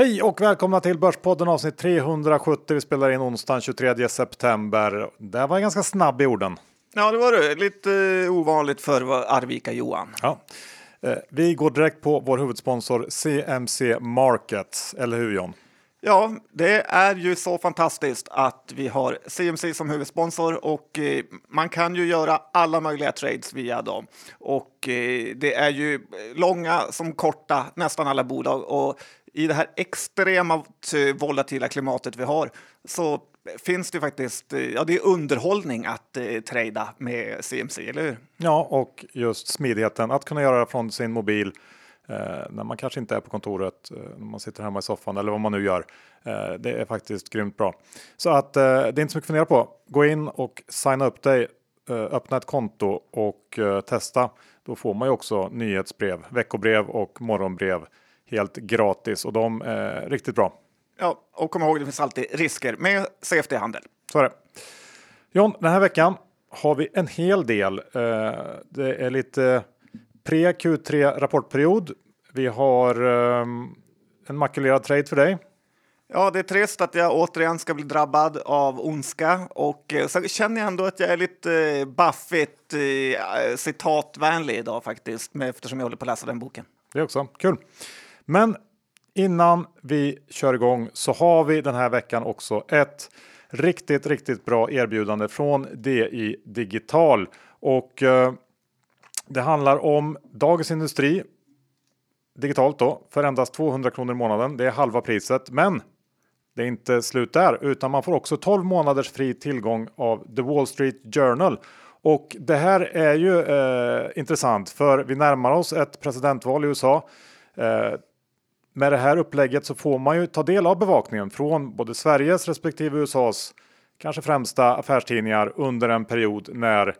Hej och välkomna till Börspodden avsnitt 370. Vi spelar in onsdagen 23 september. Det var ganska snabb i orden. Ja, det var det. Lite eh, ovanligt för Arvika Johan. Ja. Eh, vi går direkt på vår huvudsponsor CMC Markets, eller hur John? Ja, det är ju så fantastiskt att vi har CMC som huvudsponsor och eh, man kan ju göra alla möjliga trades via dem. Och det är ju långa som korta, nästan alla bolag. Och i det här extremt eh, volatila klimatet vi har så finns det faktiskt, eh, ja det är underhållning att eh, trada med CMC, eller hur? Ja, och just smidigheten att kunna göra det från sin mobil eh, när man kanske inte är på kontoret, eh, när man sitter hemma i soffan eller vad man nu gör. Eh, det är faktiskt grymt bra. Så att eh, det är inte så mycket att fundera på. Gå in och signa upp dig, eh, öppna ett konto och eh, testa. Då får man ju också nyhetsbrev, veckobrev och morgonbrev helt gratis och de är riktigt bra. Ja, och kom ihåg, det finns alltid risker med CFD-handel. Så är det. John, den här veckan har vi en hel del. Eh, det är lite pre-Q3 rapportperiod. Vi har ehm, en makulerad trade för dig. Ja, det är trist att jag återigen ska bli drabbad av ondska och eh, så känner jag ändå att jag är lite eh, Buffett citatvänlig idag faktiskt, eftersom jag håller på att läsa den boken. Det också kul. Men Innan vi kör igång så har vi den här veckan också ett riktigt, riktigt bra erbjudande från DI Digital och eh, det handlar om Dagens Industri digitalt då för endast 200 kronor i månaden. Det är halva priset, men det är inte slut där utan man får också 12 månaders fri tillgång av The Wall Street Journal. Och det här är ju eh, intressant för vi närmar oss ett presidentval i USA. Eh, med det här upplägget så får man ju ta del av bevakningen från både Sveriges respektive USAs kanske främsta affärstidningar under en period när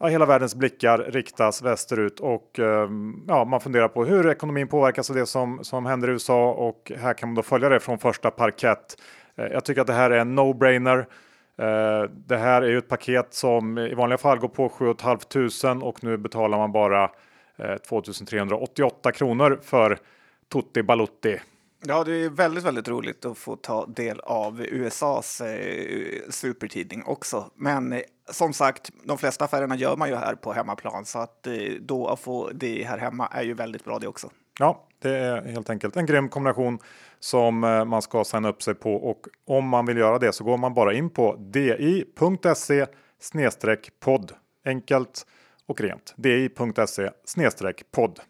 ja, hela världens blickar riktas västerut och ehm, ja, man funderar på hur ekonomin påverkas av det som, som händer i USA och här kan man då följa det från första parkett. Eh, jag tycker att det här är en no-brainer. Eh, det här är ju ett paket som i vanliga fall går på 7 500 och nu betalar man bara eh, 2388 kronor för Tutti Balutti. Ja, det är väldigt, väldigt roligt att få ta del av USAs eh, supertidning också. Men eh, som sagt, de flesta affärerna gör man ju här på hemmaplan så att eh, då att få det här hemma är ju väldigt bra det också. Ja, det är helt enkelt en grym kombination som eh, man ska signa upp sig på och om man vill göra det så går man bara in på di.se podd. Enkelt och rent. di.se podd.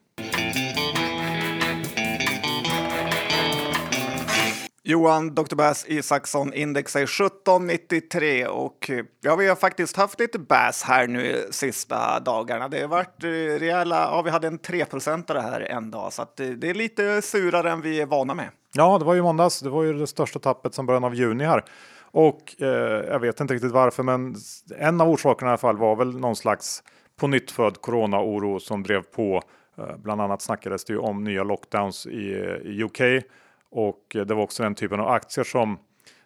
Johan Dr. Bass Isaksson index är 1793 och eh, ja, vi har faktiskt haft lite bass här nu sista dagarna. Det har varit eh, rejäla, ja, vi hade en 3% det här en dag så att det, det är lite surare än vi är vana med. Ja, det var ju måndags. Det var ju det största tappet som början av juni här och eh, jag vet inte riktigt varför, men en av orsakerna i alla fall var väl någon slags på nytt född corona-oro som drev på. Eh, bland annat snackades det ju om nya lockdowns i, i UK och eh, det var också den typen av aktier som,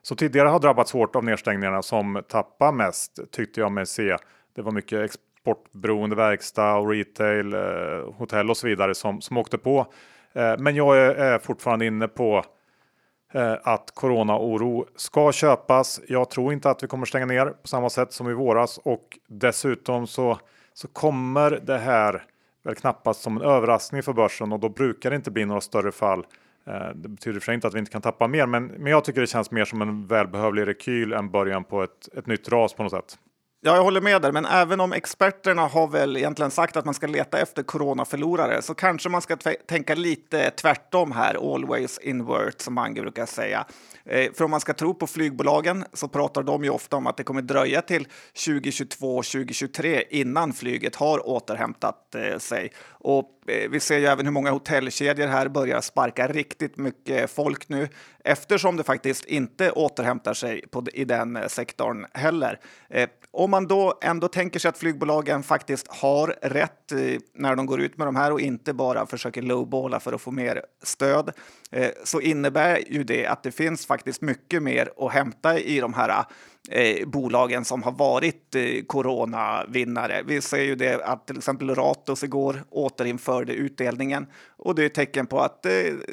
som tidigare har drabbats hårt av nedstängningarna som tappar mest tyckte jag mig se. Det var mycket exportberoende verkstad och retail, eh, hotell och så vidare som, som åkte på. Eh, men jag är, är fortfarande inne på eh, att corona-oro ska köpas. Jag tror inte att vi kommer stänga ner på samma sätt som i våras och dessutom så, så kommer det här väl knappast som en överraskning för börsen och då brukar det inte bli några större fall Eh, det betyder för inte att vi inte kan tappa mer, men, men jag tycker det känns mer som en välbehövlig rekyl än början på ett, ett nytt ras på något sätt. Ja, jag håller med där, men även om experterna har väl egentligen sagt att man ska leta efter coronaförlorare så kanske man ska tänka lite tvärtom här, always invert som Mange brukar säga. Eh, för om man ska tro på flygbolagen så pratar de ju ofta om att det kommer dröja till 2022-2023 innan flyget har återhämtat eh, sig. Och Eh, vi ser ju även hur många hotellkedjor här börjar sparka riktigt mycket folk nu eftersom det faktiskt inte återhämtar sig på, i den eh, sektorn heller. Eh, om man då ändå tänker sig att flygbolagen faktiskt har rätt eh, när de går ut med de här och inte bara försöker lowballa för att få mer stöd eh, så innebär ju det att det finns faktiskt mycket mer att hämta i de här eh, bolagen som har varit eh, coronavinnare. Vi ser ju det att till exempel Ratos igår återinförde utdelningen och det är ett tecken på att eh,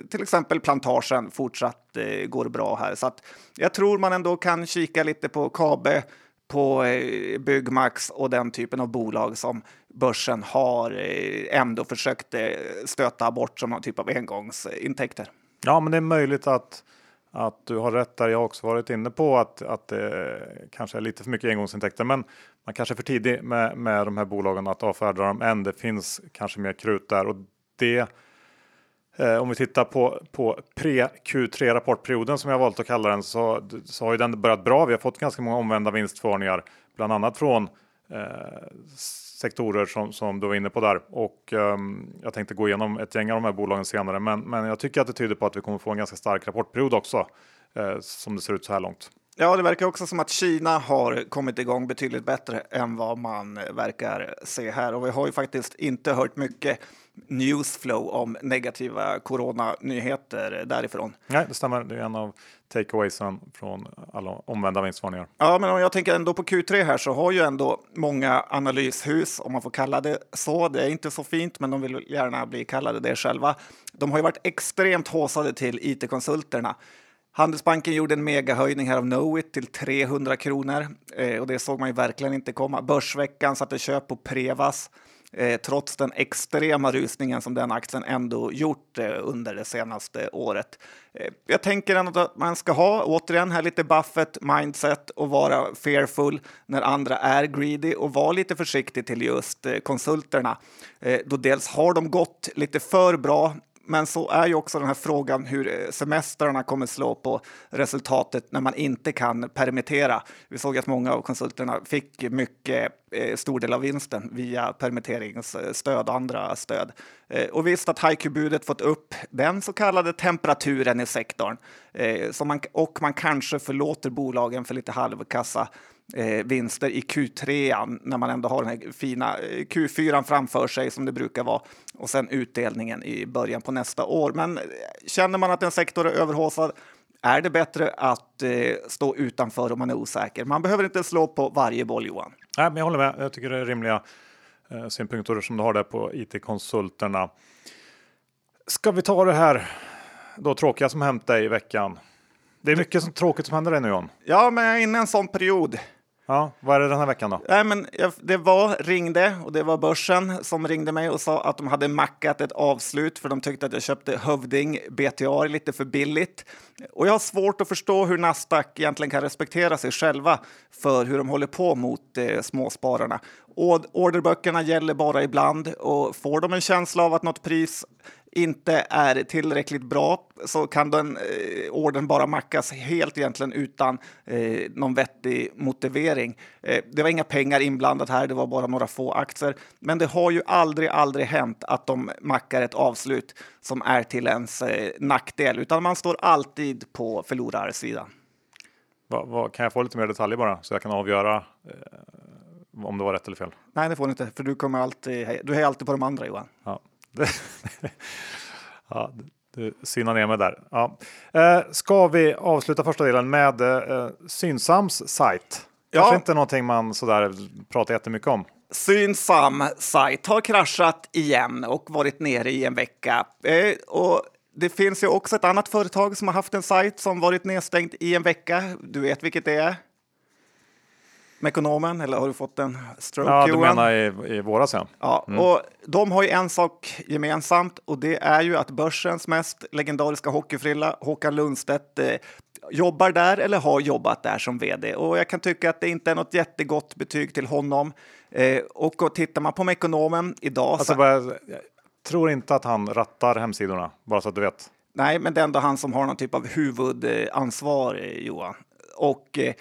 till exempel plantagen fortsatt eh, går bra här. Så att jag tror man ändå kan kika lite på Kabe på eh, Byggmax och den typen av bolag som börsen har eh, ändå försökt eh, stöta bort som någon typ av engångsintäkter. Ja, men det är möjligt att, att du har rätt där. Jag har också varit inne på att, att det kanske är lite för mycket engångsintäkter, men man kanske är för tidig med, med de här bolagen att avfärda dem än. Det finns kanske mer krut där och det Eh, om vi tittar på, på pre-Q3 rapportperioden som jag valt att kalla den så, så har ju den börjat bra. Vi har fått ganska många omvända vinstvarningar, bland annat från eh, sektorer som, som du var inne på där. Och um, jag tänkte gå igenom ett gäng av de här bolagen senare, men, men jag tycker att det tyder på att vi kommer få en ganska stark rapportperiod också, eh, som det ser ut så här långt. Ja, det verkar också som att Kina har kommit igång betydligt bättre än vad man verkar se här. Och vi har ju faktiskt inte hört mycket newsflow om negativa coronanyheter därifrån. Nej, det stämmer. Det är en av takeawaysen från alla omvända vinstvarningar. Ja, men om jag tänker ändå på Q3 här så har ju ändå många analyshus, om man får kalla det så, det är inte så fint, men de vill gärna bli kallade det själva. De har ju varit extremt håsade till it-konsulterna. Handelsbanken gjorde en megahöjning här av Knowit till 300 kronor eh, och det såg man ju verkligen inte komma. Börsveckan satte köp på Prevas Eh, trots den extrema rusningen som den aktien ändå gjort eh, under det senaste året. Eh, jag tänker ändå att man ska ha, återigen, här lite buffet mindset och vara fearful när andra är greedy och vara lite försiktig till just konsulterna. Då dels har de gått lite för bra men så är ju också den här frågan hur eh, semestrarna kommer slå på resultatet när man inte kan permittera. Vi såg att många av konsulterna fick mycket eh, stor del av vinsten via permitteringsstöd eh, och andra stöd. Eh, och visst att HiQ-budet fått upp den så kallade temperaturen i sektorn eh, man, och man kanske förlåter bolagen för lite halvkassa eh, vinster i Q3 när man ändå har den här fina eh, Q4 framför sig som det brukar vara och sen utdelningen i början på nästa år. Men eh, känner man att en sektor är överhåsad är det bättre att eh, stå utanför om man är osäker. Man behöver inte slå på varje boll, Johan. Nej, men jag håller med. Jag tycker det är rimliga eh, synpunkter som du har där på it-konsulterna. Ska vi ta det här då tråkiga som hänt dig i veckan? Det är mycket som, tråkigt som händer dig nu John. Ja, men jag är inne i en sån period. Ja, vad är det den här veckan då? Nej, men jag, det var ringde och det var börsen som ringde mig och sa att de hade mackat ett avslut för de tyckte att jag köpte Hövding BTA lite för billigt. Och jag har svårt att förstå hur Nasdaq egentligen kan respektera sig själva för hur de håller på mot eh, småspararna. Och orderböckerna gäller bara ibland och får de en känsla av att något pris inte är tillräckligt bra så kan den eh, orden bara mackas helt egentligen utan eh, någon vettig motivering. Eh, det var inga pengar inblandat här, det var bara några få aktier. Men det har ju aldrig, aldrig hänt att de mackar ett avslut som är till ens eh, nackdel, utan man står alltid på förlorarsidan. Va, va, kan jag få lite mer detaljer bara så jag kan avgöra eh, om det var rätt eller fel? Nej, det får du inte, för du kommer alltid. Du är alltid på de andra Johan. Ja. ja, du synar ner mig där. Ja. Eh, ska vi avsluta första delen med eh, Synsams sajt? Ja. Kanske inte någonting man sådär pratar jättemycket om. Synsam sajt har kraschat igen och varit nere i en vecka. Eh, och det finns ju också ett annat företag som har haft en sajt som varit nedstängd i en vecka. Du vet vilket det är? Mekonomen, eller har du fått en stroke Ja, du menar i, i våras ja. Ja, mm. och de har ju en sak gemensamt och det är ju att börsens mest legendariska hockeyfrilla, Håkan Lundstedt, eh, jobbar där eller har jobbat där som vd. Och jag kan tycka att det inte är något jättegott betyg till honom. Eh, och, och tittar man på Mekonomen idag... Alltså, så... jag tror inte att han rattar hemsidorna, bara så att du vet. Nej, men det är ändå han som har någon typ av huvudansvar, eh, Johan. Och eh,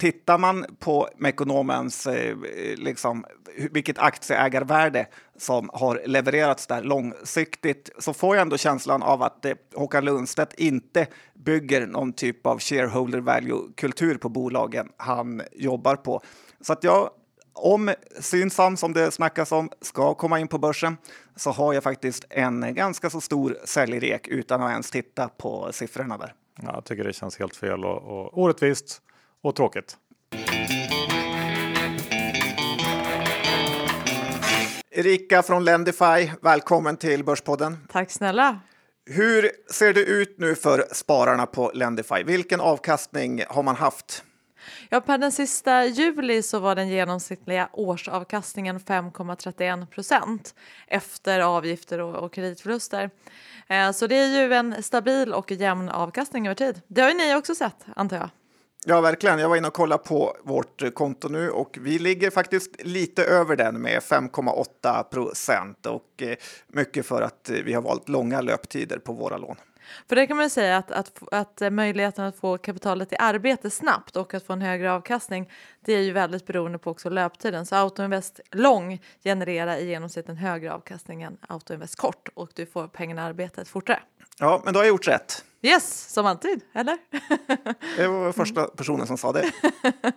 tittar man på Mekonomens, eh, eh liksom, vilket aktieägarvärde som har levererats där långsiktigt så får jag ändå känslan av att eh, Håkan Lundstedt inte bygger någon typ av shareholder value-kultur på bolagen han jobbar på. Så att jag om Synsam, som det snackas om, ska komma in på börsen så har jag faktiskt en ganska så stor säljrek utan att ens titta på siffrorna där. Ja, jag tycker det känns helt fel och, och orättvist och tråkigt. Erika från Lendify, välkommen till Börspodden. Tack snälla. Hur ser det ut nu för spararna på Lendify? Vilken avkastning har man haft? Ja, per den sista juli så var den genomsnittliga årsavkastningen 5,31 procent efter avgifter och, och kreditförluster. Eh, så det är ju en stabil och jämn avkastning över tid. Det har ju ni också sett antar jag? Ja, verkligen. Jag var inne och kollade på vårt konto nu och vi ligger faktiskt lite över den med 5,8 procent och eh, mycket för att eh, vi har valt långa löptider på våra lån. För det kan man säga att, att, att möjligheten att få kapitalet i arbete snabbt och att få en högre avkastning det är ju väldigt beroende på också löptiden. Så Autoinvest lång genererar i genomsnitt en högre avkastning än Autoinvest kort och du får pengarna i arbetet fortare. Ja, men då har jag gjort rätt. Yes, som alltid, eller? det var första personen som sa det.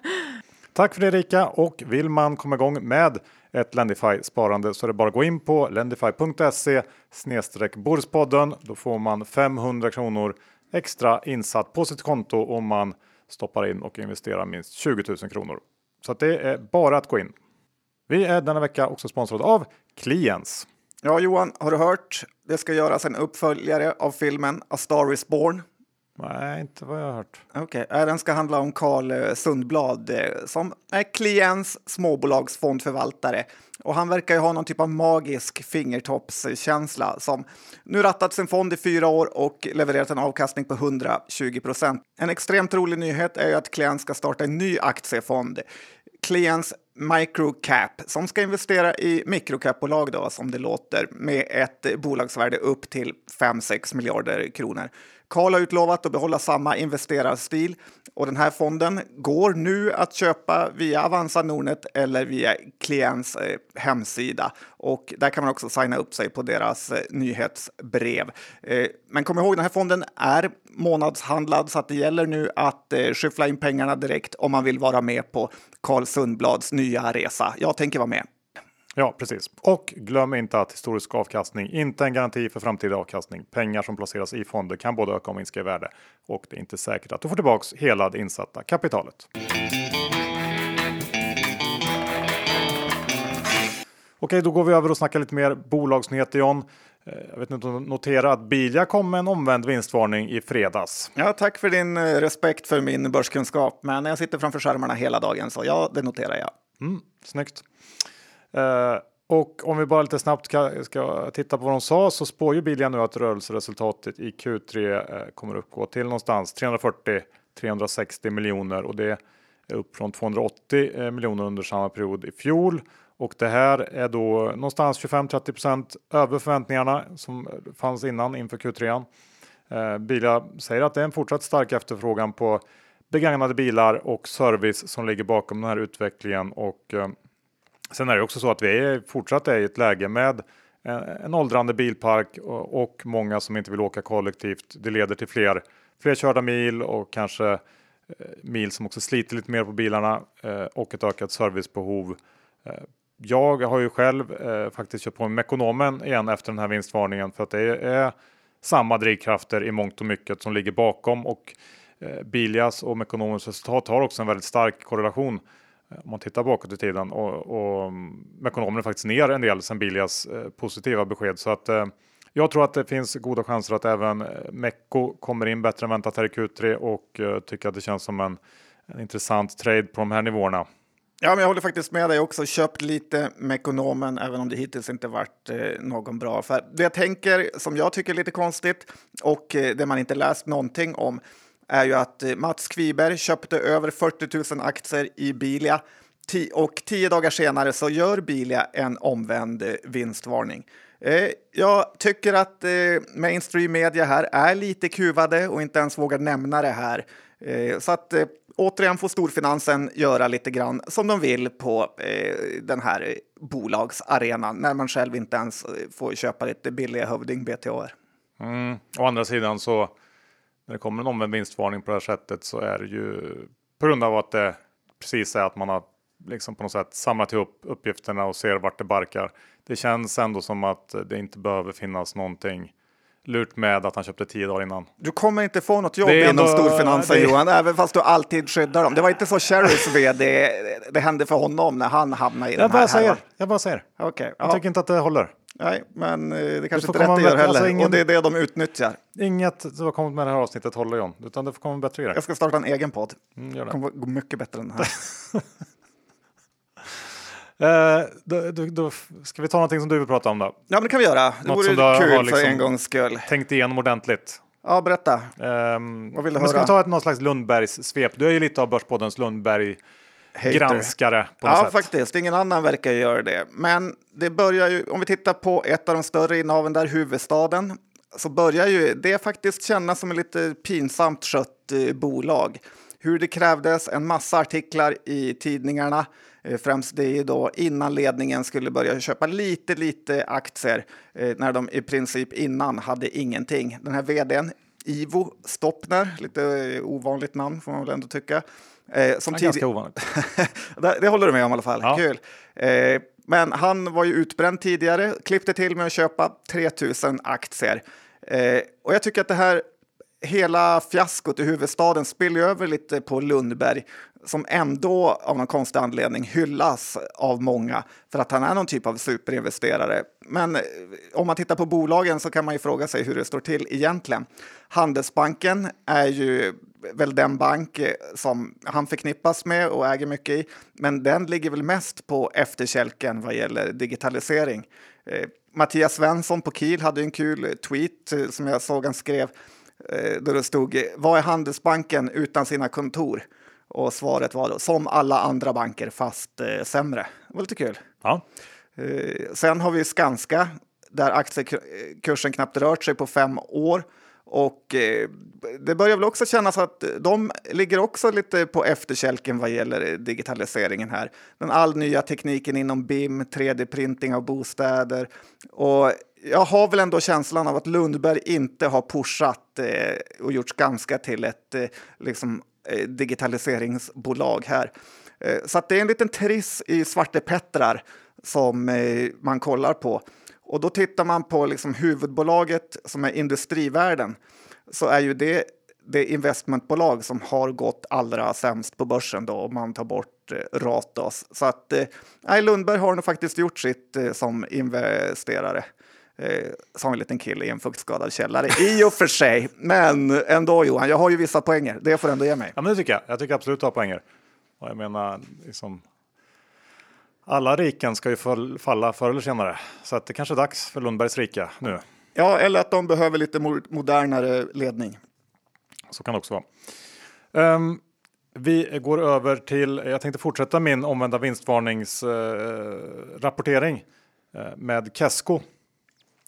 Tack för det Erika och vill man komma igång med ett Lendify-sparande så är det bara att gå in på lendify.se snedstreck Då får man 500 kronor extra insatt på sitt konto om man stoppar in och investerar minst 20 000 kronor. Så det är bara att gå in. Vi är denna vecka också sponsrade av Clients. Ja, Johan, har du hört? Det ska göras en uppföljare av filmen A Star Is Born. Nej, inte vad jag har hört. Okej, okay. den ska handla om Carl eh, Sundblad eh, som är klients småbolagsfondförvaltare. Och han verkar ju ha någon typ av magisk fingertoppskänsla som nu rattat sin fond i fyra år och levererat en avkastning på 120 procent. En extremt rolig nyhet är ju att Kliens ska starta en ny aktiefond. Kliens Microcap som ska investera i microcapbolag då som det låter med ett bolagsvärde upp till 5-6 miljarder kronor. Karl har utlovat att behålla samma investerarstil och den här fonden går nu att köpa via Avanza Nordnet eller via Klients eh, hemsida och där kan man också signa upp sig på deras eh, nyhetsbrev. Eh, men kom ihåg, den här fonden är månadshandlad så att det gäller nu att eh, skyffla in pengarna direkt om man vill vara med på Carl Sundblads nya resa. Jag tänker vara med. Ja, precis. Och glöm inte att historisk avkastning inte är en garanti för framtida avkastning. Pengar som placeras i fonder kan både öka och minska i värde och det är inte säkert att du får tillbaks hela det insatta kapitalet. Okej, då går vi över och snackar lite mer bolagsnyheter John. Eh, jag vet inte om du noterar att Bilia kom med en omvänd vinstvarning i fredags. Ja, tack för din eh, respekt för min börskunskap. Men jag sitter framför skärmarna hela dagen så ja, det noterar jag. Mm, snyggt. Eh, och om vi bara lite snabbt ska, ska, titta på vad de sa så spår ju Bilia nu att rörelseresultatet i Q3 eh, kommer uppgå till någonstans 340-360 miljoner och det är upp från 280 eh, miljoner under samma period i fjol. Och det här är då någonstans 25-30% över förväntningarna som fanns innan inför Q3. Eh, Bilia säger att det är en fortsatt stark efterfrågan på begagnade bilar och service som ligger bakom den här utvecklingen och eh, Sen är det också så att vi är fortsatt är i ett läge med en åldrande bilpark och många som inte vill åka kollektivt. Det leder till fler, fler körda mil och kanske eh, mil som också sliter lite mer på bilarna eh, och ett ökat servicebehov. Eh, jag har ju själv eh, faktiskt köpt på mig Mekonomen igen efter den här vinstvarningen för att det är samma drivkrafter i mångt och mycket som ligger bakom och eh, Bilias och Mekonomens resultat har också en väldigt stark korrelation om man tittar bakåt i tiden och, och mm, Mekonomen är faktiskt ner en del sen Bilias eh, positiva besked så att eh, jag tror att det finns goda chanser att även eh, Mecko kommer in bättre än väntat här i Q3 och eh, tycker att det känns som en, en intressant trade på de här nivåerna. Ja, men jag håller faktiskt med dig också. Köpt lite Mekonomen, även om det hittills inte varit eh, någon bra affär. Det jag tänker, som jag tycker är lite konstigt och eh, det man inte läst någonting om, är ju att eh, Mats Kviberg köpte över 40 000 aktier i Bilia och tio dagar senare så gör Bilia en omvänd eh, vinstvarning. Eh, jag tycker att mainstream media här är lite kuvade och inte ens vågar nämna det här. Så att återigen får storfinansen göra lite grann som de vill på den här bolagsarenan när man själv inte ens får köpa lite billiga hövding BTR. Mm. Å andra sidan så när det kommer en omvänd vinstvarning på det här sättet så är det ju på grund av att det precis är att man har liksom på något sätt samlat ihop uppgifterna och ser vart det barkar. Det känns ändå som att det inte behöver finnas någonting lurt med att han köpte tio dagar innan. Du kommer inte få något jobb inom storfinansen det- Johan, även fast du alltid skyddar dem. Det var inte så Cherrys vd det hände för honom när han hamnade i Jag den bara här säger, jag bara säger. Okej, Jag ja. tycker inte att det håller. nej, men eh, det kanske inte rätt göra heller. alltså ingen- Och det är det de utnyttjar. Inget som har kommit med det här avsnittet håller John, utan det får komma bättre grejer. Jag ska starta en egen podd. Mm, gör Det det. kommer gå mycket bättre än den här. Eh, då, då, då ska vi ta någonting som du vill prata om då? Ja, men det kan vi göra. Det Något vore som kul för liksom- en gångs skull. Tänkt igenom ordentligt. Ja, berätta. Um, Vad vill du men ska höra? vi ta ett någon slags Lundbergs svep? Du är ju lite av Börspoddens Lundberg Hater. granskare på något Ja, sätt. faktiskt. Ingen annan verkar göra det. Men det börjar ju, om vi tittar på ett av de större innehaven där, huvudstaden, så börjar ju det faktiskt kännas som ett lite pinsamt skött eh, bolag. Hur det krävdes en massa artiklar i tidningarna, främst det är då innan ledningen skulle börja köpa lite, lite aktier, eh, när de i princip innan hade ingenting. Den här vdn, Ivo Stoppner, lite eh, ovanligt namn får man väl ändå tycka. Eh, som Ganska ovanligt. det, det håller du med om i alla fall. Ja. Kul. Eh, men han var ju utbränd tidigare, klippte till med att köpa 3000 aktier. Eh, och jag tycker att det här hela fiaskot i huvudstaden spiller ju över lite på Lundberg som ändå av någon konstig anledning hyllas av många för att han är någon typ av superinvesterare. Men eh, om man tittar på bolagen så kan man ju fråga sig hur det står till egentligen. Handelsbanken är ju väl den bank eh, som han förknippas med och äger mycket i, men den ligger väl mest på efterkälken vad gäller digitalisering. Eh, Mattias Svensson på Kiel hade en kul tweet som jag såg han skrev där det stod Vad är Handelsbanken utan sina kontor? Och svaret var då som alla andra banker fast eh, sämre. Det var lite kul. Ja. Eh, sen har vi Skanska där aktiekursen knappt rört sig på fem år. Och eh, det börjar väl också kännas att de ligger också lite på efterkälken vad gäller digitaliseringen här. Den all nya tekniken inom BIM, 3D-printing av bostäder. Och jag har väl ändå känslan av att Lundberg inte har pushat eh, och gjort Skanska till ett eh, liksom, eh, Eh, digitaliseringsbolag här. Eh, så att det är en liten triss i svartepettrar som eh, man kollar på. Och då tittar man på liksom huvudbolaget som är Industrivärden så är ju det det investmentbolag som har gått allra sämst på börsen då om man tar bort eh, Ratos. Så att eh, Lundberg har nog faktiskt gjort sitt eh, som investerare. Eh, som en liten kille i en fuktskadad källare i och för sig. Men ändå Johan, jag har ju vissa poänger. Det får du ändå ge mig. ja, men det tycker jag. Jag tycker absolut du har poänger. Och jag menar, liksom, alla riken ska ju fall- falla förr eller senare. Så att det kanske är dags för Lundbergs rika nu. Ja, eller att de behöver lite mo- modernare ledning. Så kan det också vara. Ehm, vi går över till, jag tänkte fortsätta min omvända vinstvarningsrapportering eh, rapportering, eh, med Kesko.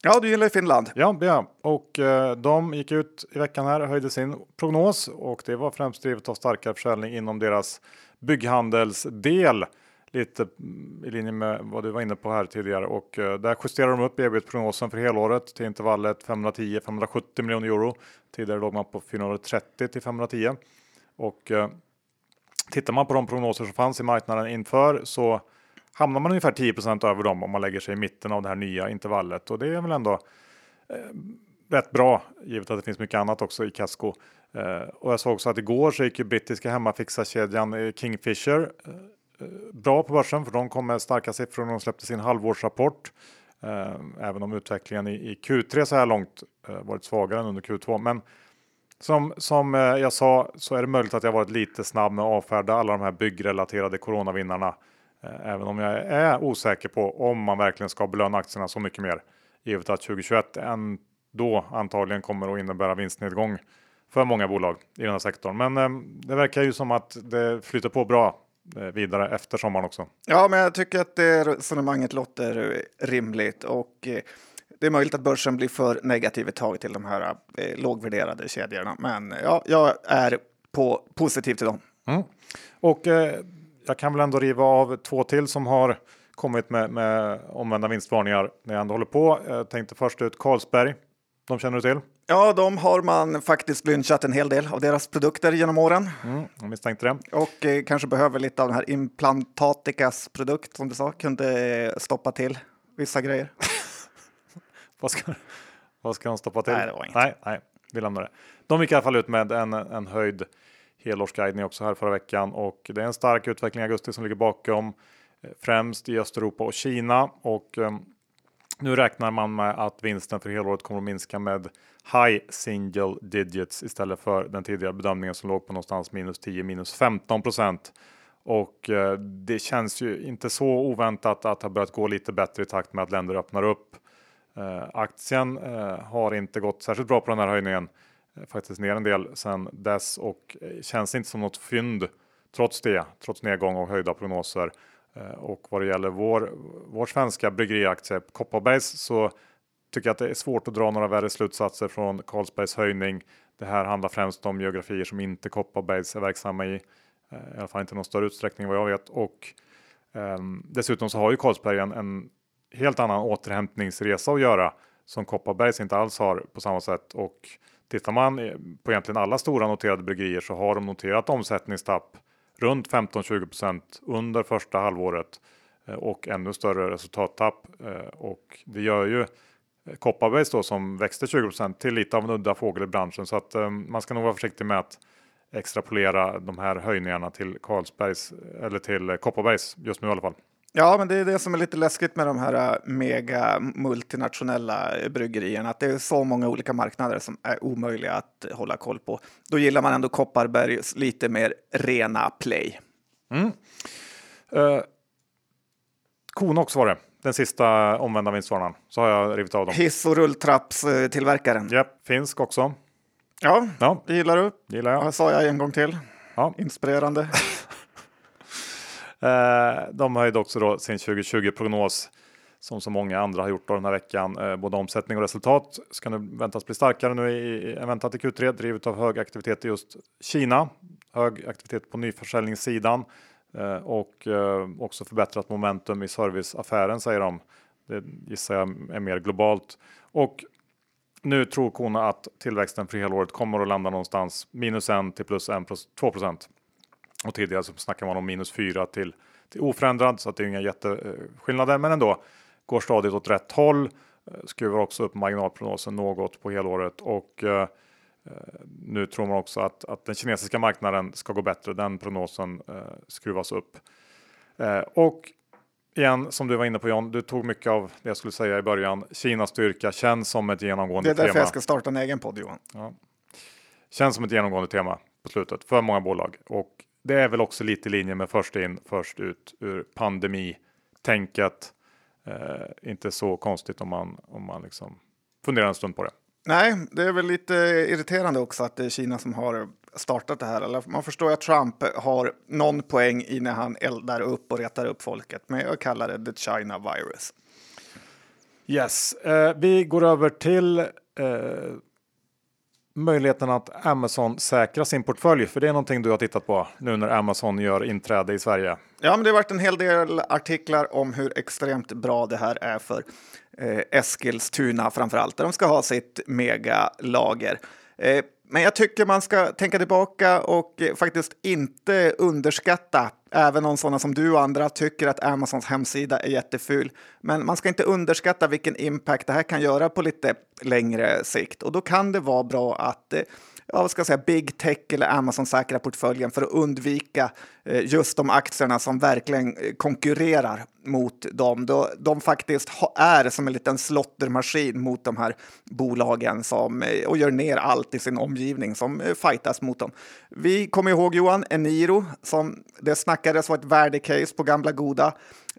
Ja, du gillar Finland. Ja, ja, och eh, de gick ut i veckan här och höjde sin prognos och det var främst drivet av starkare försäljning inom deras bygghandelsdel. Lite mm, i linje med vad du var inne på här tidigare och eh, där justerar de upp ebit-prognosen för helåret till intervallet 510-570 miljoner euro. Tidigare låg man på 430 till 510 och eh, tittar man på de prognoser som fanns i marknaden inför så hamnar man ungefär 10 över dem om man lägger sig i mitten av det här nya intervallet och det är väl ändå eh, rätt bra givet att det finns mycket annat också i Casco. Eh, och jag såg också att igår så gick ju brittiska hemmafixarkedjan eh, Kingfisher eh, eh, bra på börsen för de kom med starka siffror när de släppte sin halvårsrapport. Eh, även om utvecklingen i, i Q3 så här långt eh, varit svagare än under Q2. Men som, som jag sa så är det möjligt att jag varit lite snabb med att avfärda alla de här byggrelaterade coronavinnarna. Eh, även om jag är osäker på om man verkligen ska belöna aktierna så mycket mer. Givet att 2021 ändå antagligen kommer att innebära vinstnedgång för många bolag i den här sektorn. Men eh, det verkar ju som att det flyter på bra eh, vidare efter sommaren också. Ja, men jag tycker att det resonemanget låter rimligt och det är möjligt att börsen blir för negativ ett tag till de här eh, lågvärderade kedjorna. Men ja, jag är på, positiv till dem. Mm. Och eh, jag kan väl ändå riva av två till som har kommit med, med omvända vinstvarningar när jag ändå håller på. Jag tänkte först ut Carlsberg. De känner du till? Ja, de har man faktiskt lynchat en hel del av deras produkter genom åren Mm, jag misstänkte det. och eh, kanske behöver lite av den här Implantaticas produkt som du sa kunde eh, stoppa till vissa grejer. Vad ska, Vad ska de stoppa till? Nej, det var inget. Nej, nej, vi lämnar det. De gick i alla fall ut med en, en höjd helårsguidning också här förra veckan och det är en stark utveckling i augusti som ligger bakom eh, främst i Östeuropa och Kina och eh, nu räknar man med att vinsten för helåret kommer att minska med high single digits istället för den tidigare bedömningen som låg på någonstans minus 10 minus 15 procent. Och eh, det känns ju inte så oväntat att det har börjat gå lite bättre i takt med att länder öppnar upp. Aktien har inte gått särskilt bra på den här höjningen, Eh, faktiskt ner en del sedan dess och eh, känns inte som något fynd trots det, trots nedgång och höjda prognoser. Eh, och vad det gäller vår, vår svenska bryggeriaktie Kopparbergs så tycker jag att det är svårt att dra några värre slutsatser från Carlsbergs höjning. Det här handlar främst om geografier som inte Kopparbergs är verksamma i. I alla fall inte i någon större utsträckning vad jag vet. Och um, dessutom så har ju Carlsberg en, en, helt annan återhämtningsresa att göra som Kopparbergs inte alls har på samma sätt. Och tittar man på egentligen alla stora noterade bryggerier så har de noterat omsättningstapp runt 15-20% under första halvåret eh, och ännu större resultattapp. Eh, och det gör ju eh, Kopparbergs då som växte 20% till lite av en udda fågel i branschen så att man ska nog vara försiktig med att extrapolera de här höjningarna till Carlsbergs eller till Kopparbergs just nu i alla fall. Ja, men det är det som är lite läskigt med de här äh, mega multinationella bryggerierna, att det är så många olika marknader som är omöjliga att hålla koll på. Då gillar man ändå Kopparbergs lite mer rena play. Mm. Uh, Konox var det, den sista omvända vinstvarnan. Så har jag rivit av dem. Hiss och rulltrappstillverkaren. Ja, finsk också. Ja, Ja, det gillar du. gillar jag. Det sa jag en gång till. Ja. Inspirerande. Eh, de höjde också då sin 2020-prognos som så många andra har gjort då den här veckan. Eh, både omsättning och resultat ska nu väntas bli starkare nu i, än väntat i Q3 drivet av hög aktivitet i just Kina. Hög aktivitet på nyförsäljningssidan eh, och också förbättrat momentum i serviceaffären säger de. Det gissar jag är mer globalt. Och nu tror Kona att tillväxten för helåret kommer att landa någonstans minus 1 till plus 1 plus 2 procent. Och tidigare så snackar man om minus 4 till, till oförändrad så att det är inga jätteskillnader men ändå går stadigt åt rätt håll. Skruvar också upp marginalprognosen något på helåret och eh, nu tror man också att, att den kinesiska marknaden ska gå bättre. Den prognosen eh, skruvas upp. Eh, och igen, som du var inne på John, du tog mycket av det jag skulle säga i början. Kinas styrka känns som ett genomgående Det är därför tema. jag ska starta en egen podd, Johan. Känns som ett genomgående tema på slutet för många bolag och det är väl också lite i linje med först in först ut ur pandemitänket. Eh, inte så konstigt om man om man liksom funderar en stund på det. Nej, det är väl lite irriterande också att det är Kina som har startat det här. Eller man förstår att Trump har någon poäng i när han eldar upp och retar upp folket. Men jag kallar det the China virus. Yes, eh, vi går över till eh, möjligheten att Amazon säkrar sin portfölj. För det är någonting du har tittat på nu när Amazon gör inträde i Sverige. Ja, men det har varit en hel del artiklar om hur extremt bra det här är för eh, Eskilstuna framför allt, där de ska ha sitt megalager. Eh, men jag tycker man ska tänka tillbaka och eh, faktiskt inte underskatta, även om sådana som du och andra tycker att Amazons hemsida är jätteful. Men man ska inte underskatta vilken impact det här kan göra på lite längre sikt. Och då kan det vara bra att eh, ja, vad ska jag säga, big tech eller Amazon säkra portföljen för att undvika eh, just de aktierna som verkligen eh, konkurrerar mot dem. Då de faktiskt är som en liten slottermaskin mot de här bolagen som, eh, och gör ner allt i sin omgivning som eh, fightas mot dem. Vi kommer ihåg Johan, Eniro, som det snackades var ett värdecase på gamla goda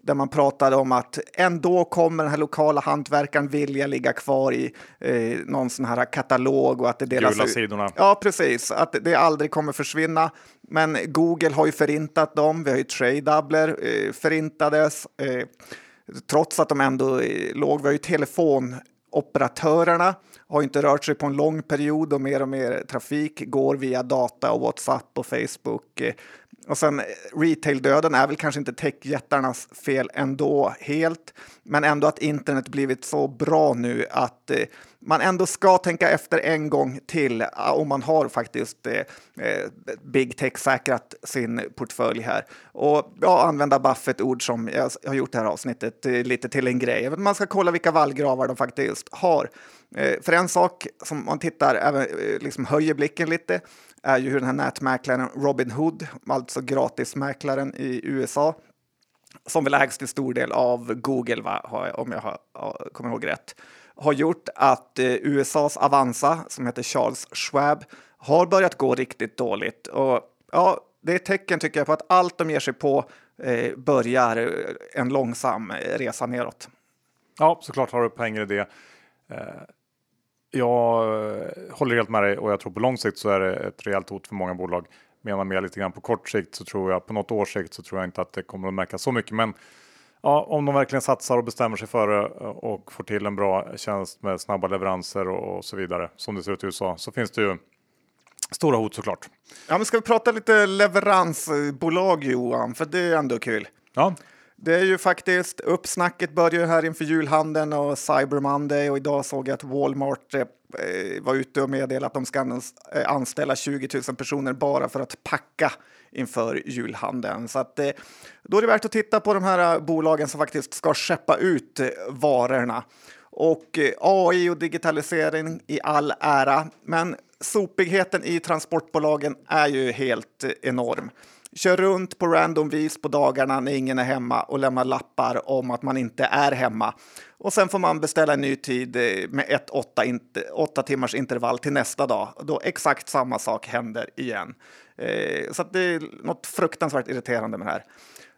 där man pratade om att ändå kommer den här lokala hantverkaren vilja ligga kvar i eh, någon sån här katalog och att det delas Gula ut. sidorna. Ja, precis. Att det aldrig kommer försvinna. Men Google har ju förintat dem. Vi har ju Tradedoubler eh, förintades. Eh, trots att de ändå eh, låg. Vi har ju telefonoperatörerna har inte rört sig på en lång period och mer och mer trafik går via data och WhatsApp och Facebook. Och sen eh, retail-döden är väl kanske inte techjättarnas fel ändå helt, men ändå att internet blivit så bra nu att eh, man ändå ska tänka efter en gång till ah, om man har faktiskt eh, eh big tech-säkrat sin portfölj här. Och ja, använda Buffett-ord som jag har gjort det här avsnittet eh, lite till en grej. Man ska kolla vilka vallgravar de faktiskt har. För en sak som man tittar, även liksom höjer blicken lite, är ju hur den här nätmäklaren Robin Hood, alltså gratismäklaren i USA, som väl ägs till stor del av Google, va? om jag har, kommer ihåg rätt, har gjort att eh, USAs Avanza, som heter Charles Schwab, har börjat gå riktigt dåligt. Och ja, det är ett tecken tycker jag på att allt de ger sig på eh, börjar eh, en långsam eh, resa neråt. Ja, såklart har du poänger i det. Eh, jag håller helt med dig och jag tror på lång sikt så är det ett rejält hot för många bolag menar mer lite grann på kort sikt så tror jag på något års sikt så tror jag inte att det kommer att märkas så mycket. Men ja, om de verkligen satsar och bestämmer sig för det och får till en bra tjänst med snabba leveranser och, så vidare som det ser ut i USA så finns det ju stora hot såklart. Ja, men ska vi prata lite leveransbolag Johan, för det är ändå kul. Ja. Det är ju faktiskt uppsnacket börjar här inför julhandeln och Cyber Monday och idag såg jag att Walmart eh, var ute och meddelade att de ska eh, anställa 20 000 personer bara för att packa inför julhandeln. Så att, eh, då är det värt att titta på de här eh, bolagen som faktiskt ska skeppa ut eh, varorna. Och AI och digitalisering i all ära, men sopigheten i transportbolagen är ju helt enorm kör runt på random vis på dagarna när ingen är hemma och lämnar lappar om att man inte är hemma. Och sen får man beställa en ny tid eh, med ett åtta, åtta timmars intervall till nästa dag. Då exakt samma sak händer igen. Eh, så det är något fruktansvärt irriterande med det här.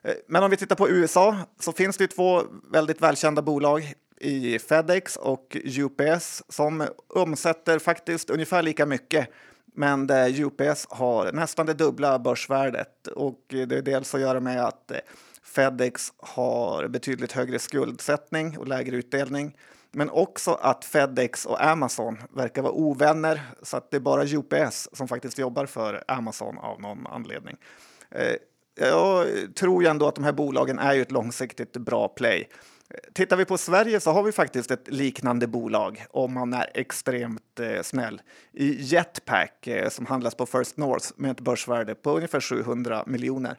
Eh, men om vi tittar på USA så finns det ju två väldigt välkända bolag i Fedex och UPS som omsätter faktiskt ungefär lika mycket men där UPS har nästan det dubbla börsvärdet och det är dels att göra med att eh, Fedex har betydligt högre skuldsättning och lägre utdelning. Men också att Fedex och Amazon verkar vara ovänner så att det är bara UPS som faktiskt jobbar för Amazon av någon anledning. Eh, jag tror ju ändå att de här bolagen är ju ett långsiktigt bra play. Tittar vi på Sverige så har vi faktiskt ett liknande bolag om man är extremt eh, snäll. I Jetpack eh, som handlas på First North med ett börsvärde på ungefär 700 miljoner.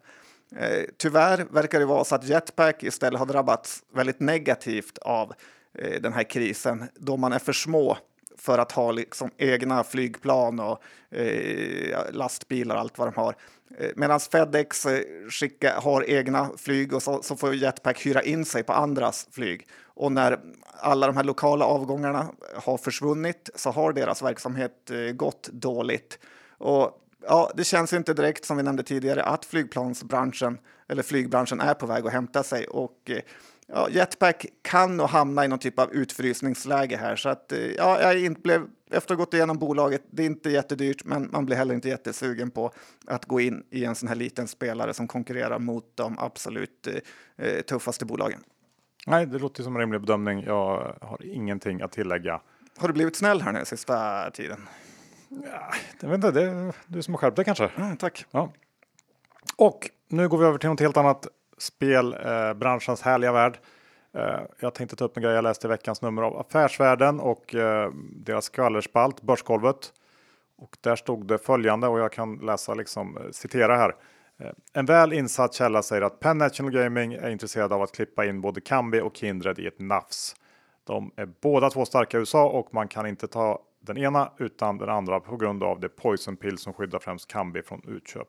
Eh, tyvärr verkar det vara så att Jetpack istället har drabbats väldigt negativt av eh, den här krisen då man är för små för att ha liksom egna flygplan och eh, lastbilar och allt vad de har. Eh, Medan Fedex eh, skicka, har egna flyg och så, så, får Jetpack hyra in sig på andras flyg. Och när alla de här lokala avgångarna har försvunnit så har deras verksamhet eh, gått dåligt. Och ja, det känns inte direkt som vi nämnde tidigare att flygplansbranschen eller flygbranschen är på väg att hämta sig och ja, Jetpack kan nog hamna i någon typ av utfrysningsläge här så att ja, jag inte blev efter att ha gått igenom bolaget, det är inte jättedyrt, men man blir heller inte jättesugen på att gå in i en sån här liten spelare som konkurrerar mot de absolut eh, tuffaste bolagen. Nej, det låter som en rimlig bedömning. Jag har ingenting att tillägga. Har du blivit snäll här nu sista tiden? Ja, jag vet inte, det är du som har skärpt dig kanske. Mm, tack. Ja. Och nu går vi över till något helt annat. Spelbranschens eh, härliga värld. Eh, jag tänkte ta upp en grej jag läste i veckans nummer av Affärsvärlden och eh, deras skvallerspalt Börsgolvet. Och där stod det följande och jag kan läsa liksom eh, citera här. Eh, en väl insatt källa säger att Penn National Gaming är intresserad av att klippa in både Kambi och Kindred i ett nafs. De är båda två starka i USA och man kan inte ta den ena utan den andra på grund av det poison pill som skyddar främst Kambi från utköp.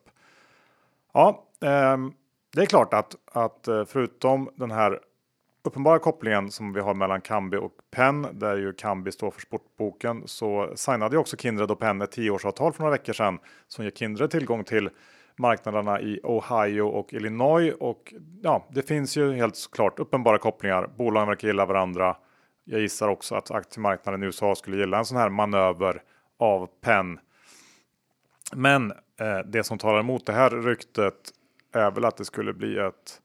Ja, ehm, det är klart att, att eh, förutom den här uppenbara kopplingen som vi har mellan Kambi och Penn, där ju Kambi står för sportboken, så signade ju också Kindred och Penn ett tioårsavtal för några veckor sedan som ger Kindred tillgång till marknaderna i Ohio och Illinois. Och ja, det finns ju helt klart uppenbara kopplingar. Bolagen verkar gilla varandra. Jag gissar också att aktiemarknaden i USA skulle gilla en sån här manöver av Penn. Men eh, det som talar emot det här ryktet är väl att det skulle bli ett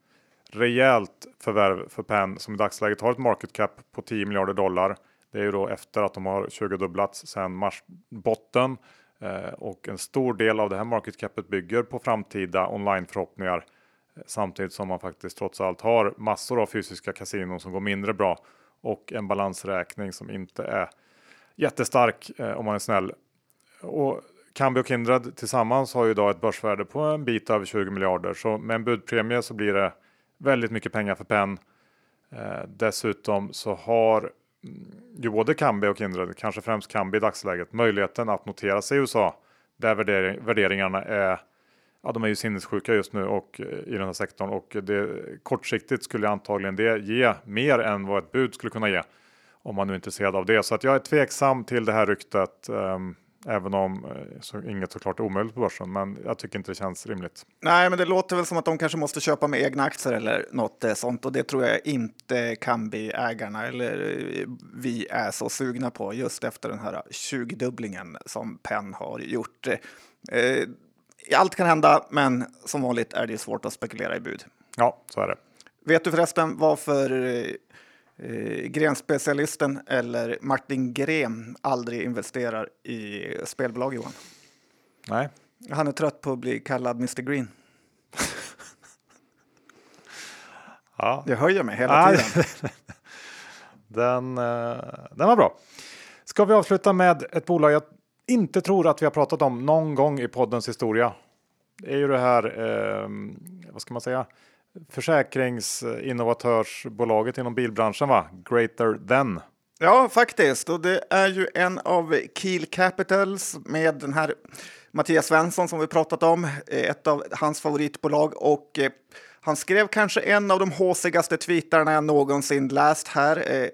rejält förvärv för Penn som i dagsläget har ett market cap på 10 miljarder dollar. Det är ju då efter att de har 20-dubblats sedan marsbotten eh, och en stor del av det här market capet bygger på framtida online förhoppningar eh, samtidigt som man faktiskt trots allt har massor av fysiska kasinon som går mindre bra och en balansräkning som inte är jättestark eh, om man är snäll. Och Kambi och Kindred tillsammans har ju idag ett börsvärde på en bit över 20 miljarder. Så med en budpremie så blir det väldigt mycket pengar för penn. Eh, dessutom så har mm, ju både Kambi och Kindred, kanske främst Kambi i dagsläget, möjligheten att notera sig i USA. Där värdering, värderingarna är, ja de är ju sinnessjuka just nu och eh, i den här sektorn och det, kortsiktigt skulle antagligen det ge mer än vad ett bud skulle kunna ge. Om man nu är intresserad av det. Så att jag är tveksam till det här ryktet. Ehm, Även om eh, så, inget såklart är omöjligt på börsen, men jag tycker inte det känns rimligt. Nej, men det låter väl som att de kanske måste köpa med egna aktier eller något eh, sånt och det tror jag inte Kambi-ägarna eller eh, vi är så sugna på just efter den här 20-dubblingen som Penn har gjort. Allt kan hända, men som vanligt är det svårt att spekulera i bud. Ja, så är det. Vet du förresten varför eh, grenspecialisten eller Martin Gren aldrig investerar i spelbolag, Johan? Nej. Han är trött på att bli kallad Mr Green. ja. Det höjer mig hela tiden. den, eh, den var bra. Ska vi avsluta med ett bolag jag inte tror att vi har pratat om någon gång i poddens historia. Det är ju det här, eh, vad ska man säga, försäkringsinnovatörsbolaget inom bilbranschen, va? Greater Than. Ja, faktiskt. Och det är ju en av Keel Capitals med den här Mattias Svensson som vi pratat om, eh, ett av hans favoritbolag. Och eh, han skrev kanske en av de håsigaste tweetarna jag någonsin läst här. Eh,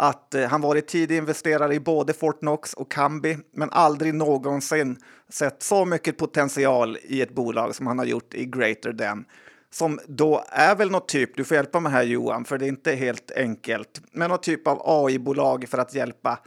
att han varit tidig investerare i både Fortnox och Kambi, men aldrig någonsin sett så mycket potential i ett bolag som han har gjort i Greater Than som då är väl något typ, du får hjälpa mig här Johan, för det är inte helt enkelt, men något typ av AI-bolag för att hjälpa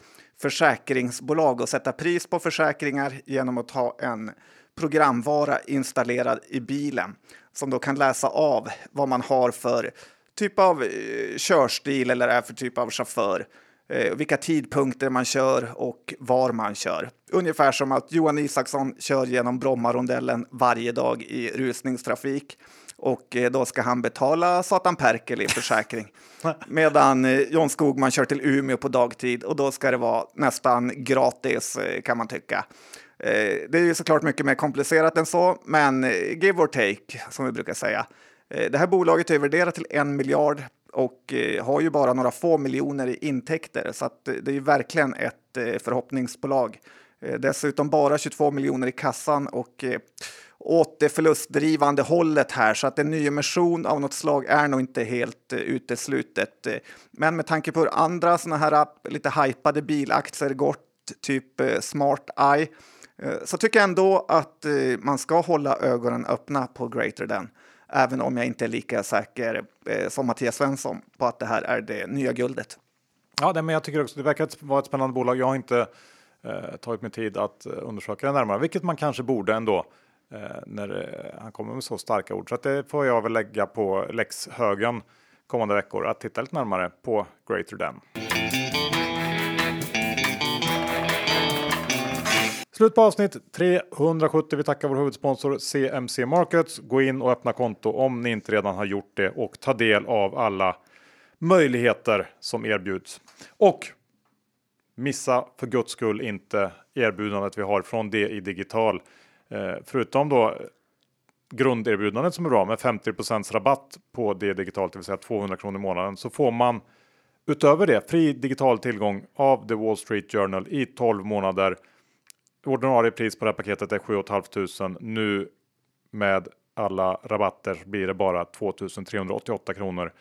försäkringsbolag att sätta pris på försäkringar genom att ha en programvara installerad i bilen som då kan läsa av vad man har för typ av eh, körstil eller är för typ av chaufför eh, vilka tidpunkter man kör och var man kör. Ungefär som att Johan Isaksson kör genom Brommarondellen varje dag i rusningstrafik och eh, då ska han betala Satan Perkel i försäkring. Medan eh, John Skogman kör till Umeå på dagtid och då ska det vara nästan gratis eh, kan man tycka. Det är ju såklart mycket mer komplicerat än så, men give or take som vi brukar säga. Det här bolaget är värderat till en miljard och har ju bara några få miljoner i intäkter så att det är ju verkligen ett förhoppningsbolag. Eh, dessutom bara 22 miljoner i kassan och eh, åt det förlustdrivande hållet här så att en nyemission av något slag är nog inte helt eh, uteslutet. Men med tanke på hur andra sådana här lite hypade bilaktier gått, typ uh, Smart Eye, så tycker jag ändå att man ska hålla ögonen öppna på Greater Than. Även om jag inte är lika säker som Mattias Svensson på att det här är det nya guldet. Ja, men jag tycker också det verkar vara ett spännande bolag. Jag har inte eh, tagit mig tid att eh, undersöka det närmare, vilket man kanske borde ändå. Eh, när eh, han kommer med så starka ord. Så att det får jag väl lägga på läxhögen kommande veckor att titta lite närmare på Greater Than. Slut på avsnitt 370. Vi tackar vår huvudsponsor CMC Markets. Gå in och öppna konto om ni inte redan har gjort det och ta del av alla möjligheter som erbjuds. Och missa för guds skull inte erbjudandet vi har från DI Digital Eh, förutom då eh, grunderbjudandet som är bra med 50% rabatt på det digitalt, det vill säga 200 kronor i månaden, så får man utöver det fri digital tillgång av The Wall Street Journal i 12 månader. Ordinarie pris på det här paketet är 7 500. Nu med alla rabatter blir det bara 2388 kronor.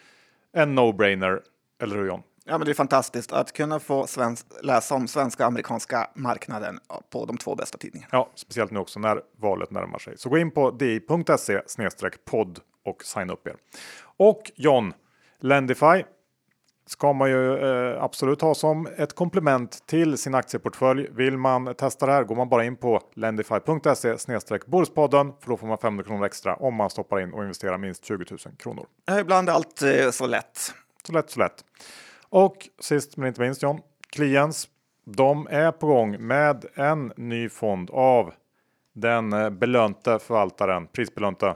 En no-brainer, eller hur John? Ja, men det är fantastiskt att kunna få svensk, läsa om svenska och amerikanska marknaden på de två bästa tidningarna. Ja, speciellt nu också när valet närmar sig. Så gå in på di.se podd och signa upp er. Och John, Lendify ska man ju eh, absolut ha som ett komplement till sin aktieportfölj. Vill man testa det här går man bara in på lendify.se Börspodden för då får man 500 kronor extra om man stoppar in och investerar minst 20 000 kronor. Ibland är allt eh, så lätt. Så lätt, så lätt. Och sist men inte minst John, Kliens. De är på gång med en ny fond av den eh, belönte förvaltaren, prisbelönte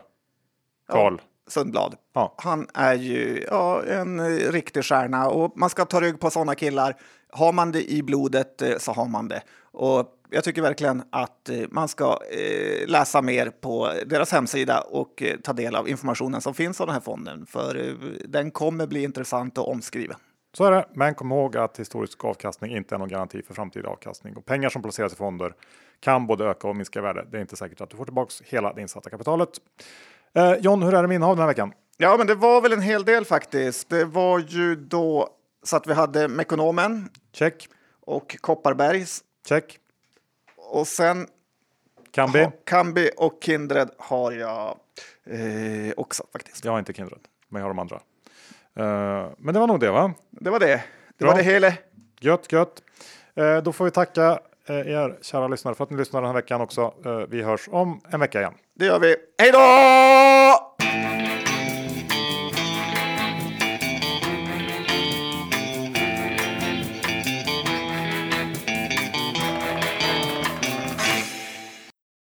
Karl. Sundblad. Ja. Han är ju ja, en riktig stjärna och man ska ta rygg på sådana killar. Har man det i blodet eh, så har man det. Och jag tycker verkligen att eh, man ska eh, läsa mer på deras hemsida och eh, ta del av informationen som finns om den här fonden. För eh, den kommer bli intressant och omskriven. Så är det, men kom ihåg att historisk avkastning inte är någon garanti för framtida avkastning och pengar som placeras i fonder kan både öka och minska i värde. Det är inte säkert att du får tillbaks hela det insatta kapitalet. Eh, John, hur är det med innehav den här veckan? Ja, men det var väl en hel del faktiskt. Det var ju då så att vi hade Mekonomen Check, och Kopparbergs check, och sen Kambi. ha, Kambi och Kindred har jag eh, också faktiskt. Jag har inte Kindred, men jag har de andra. Eh, men det var nog det, va? Det var det. Det Bra. var det hela. Gött, gött. Eh, då får vi tacka eh, er kära lyssnare för att ni lyssnar den här veckan också. Vi hörs om en vecka igen. Det gör vi. Hej då!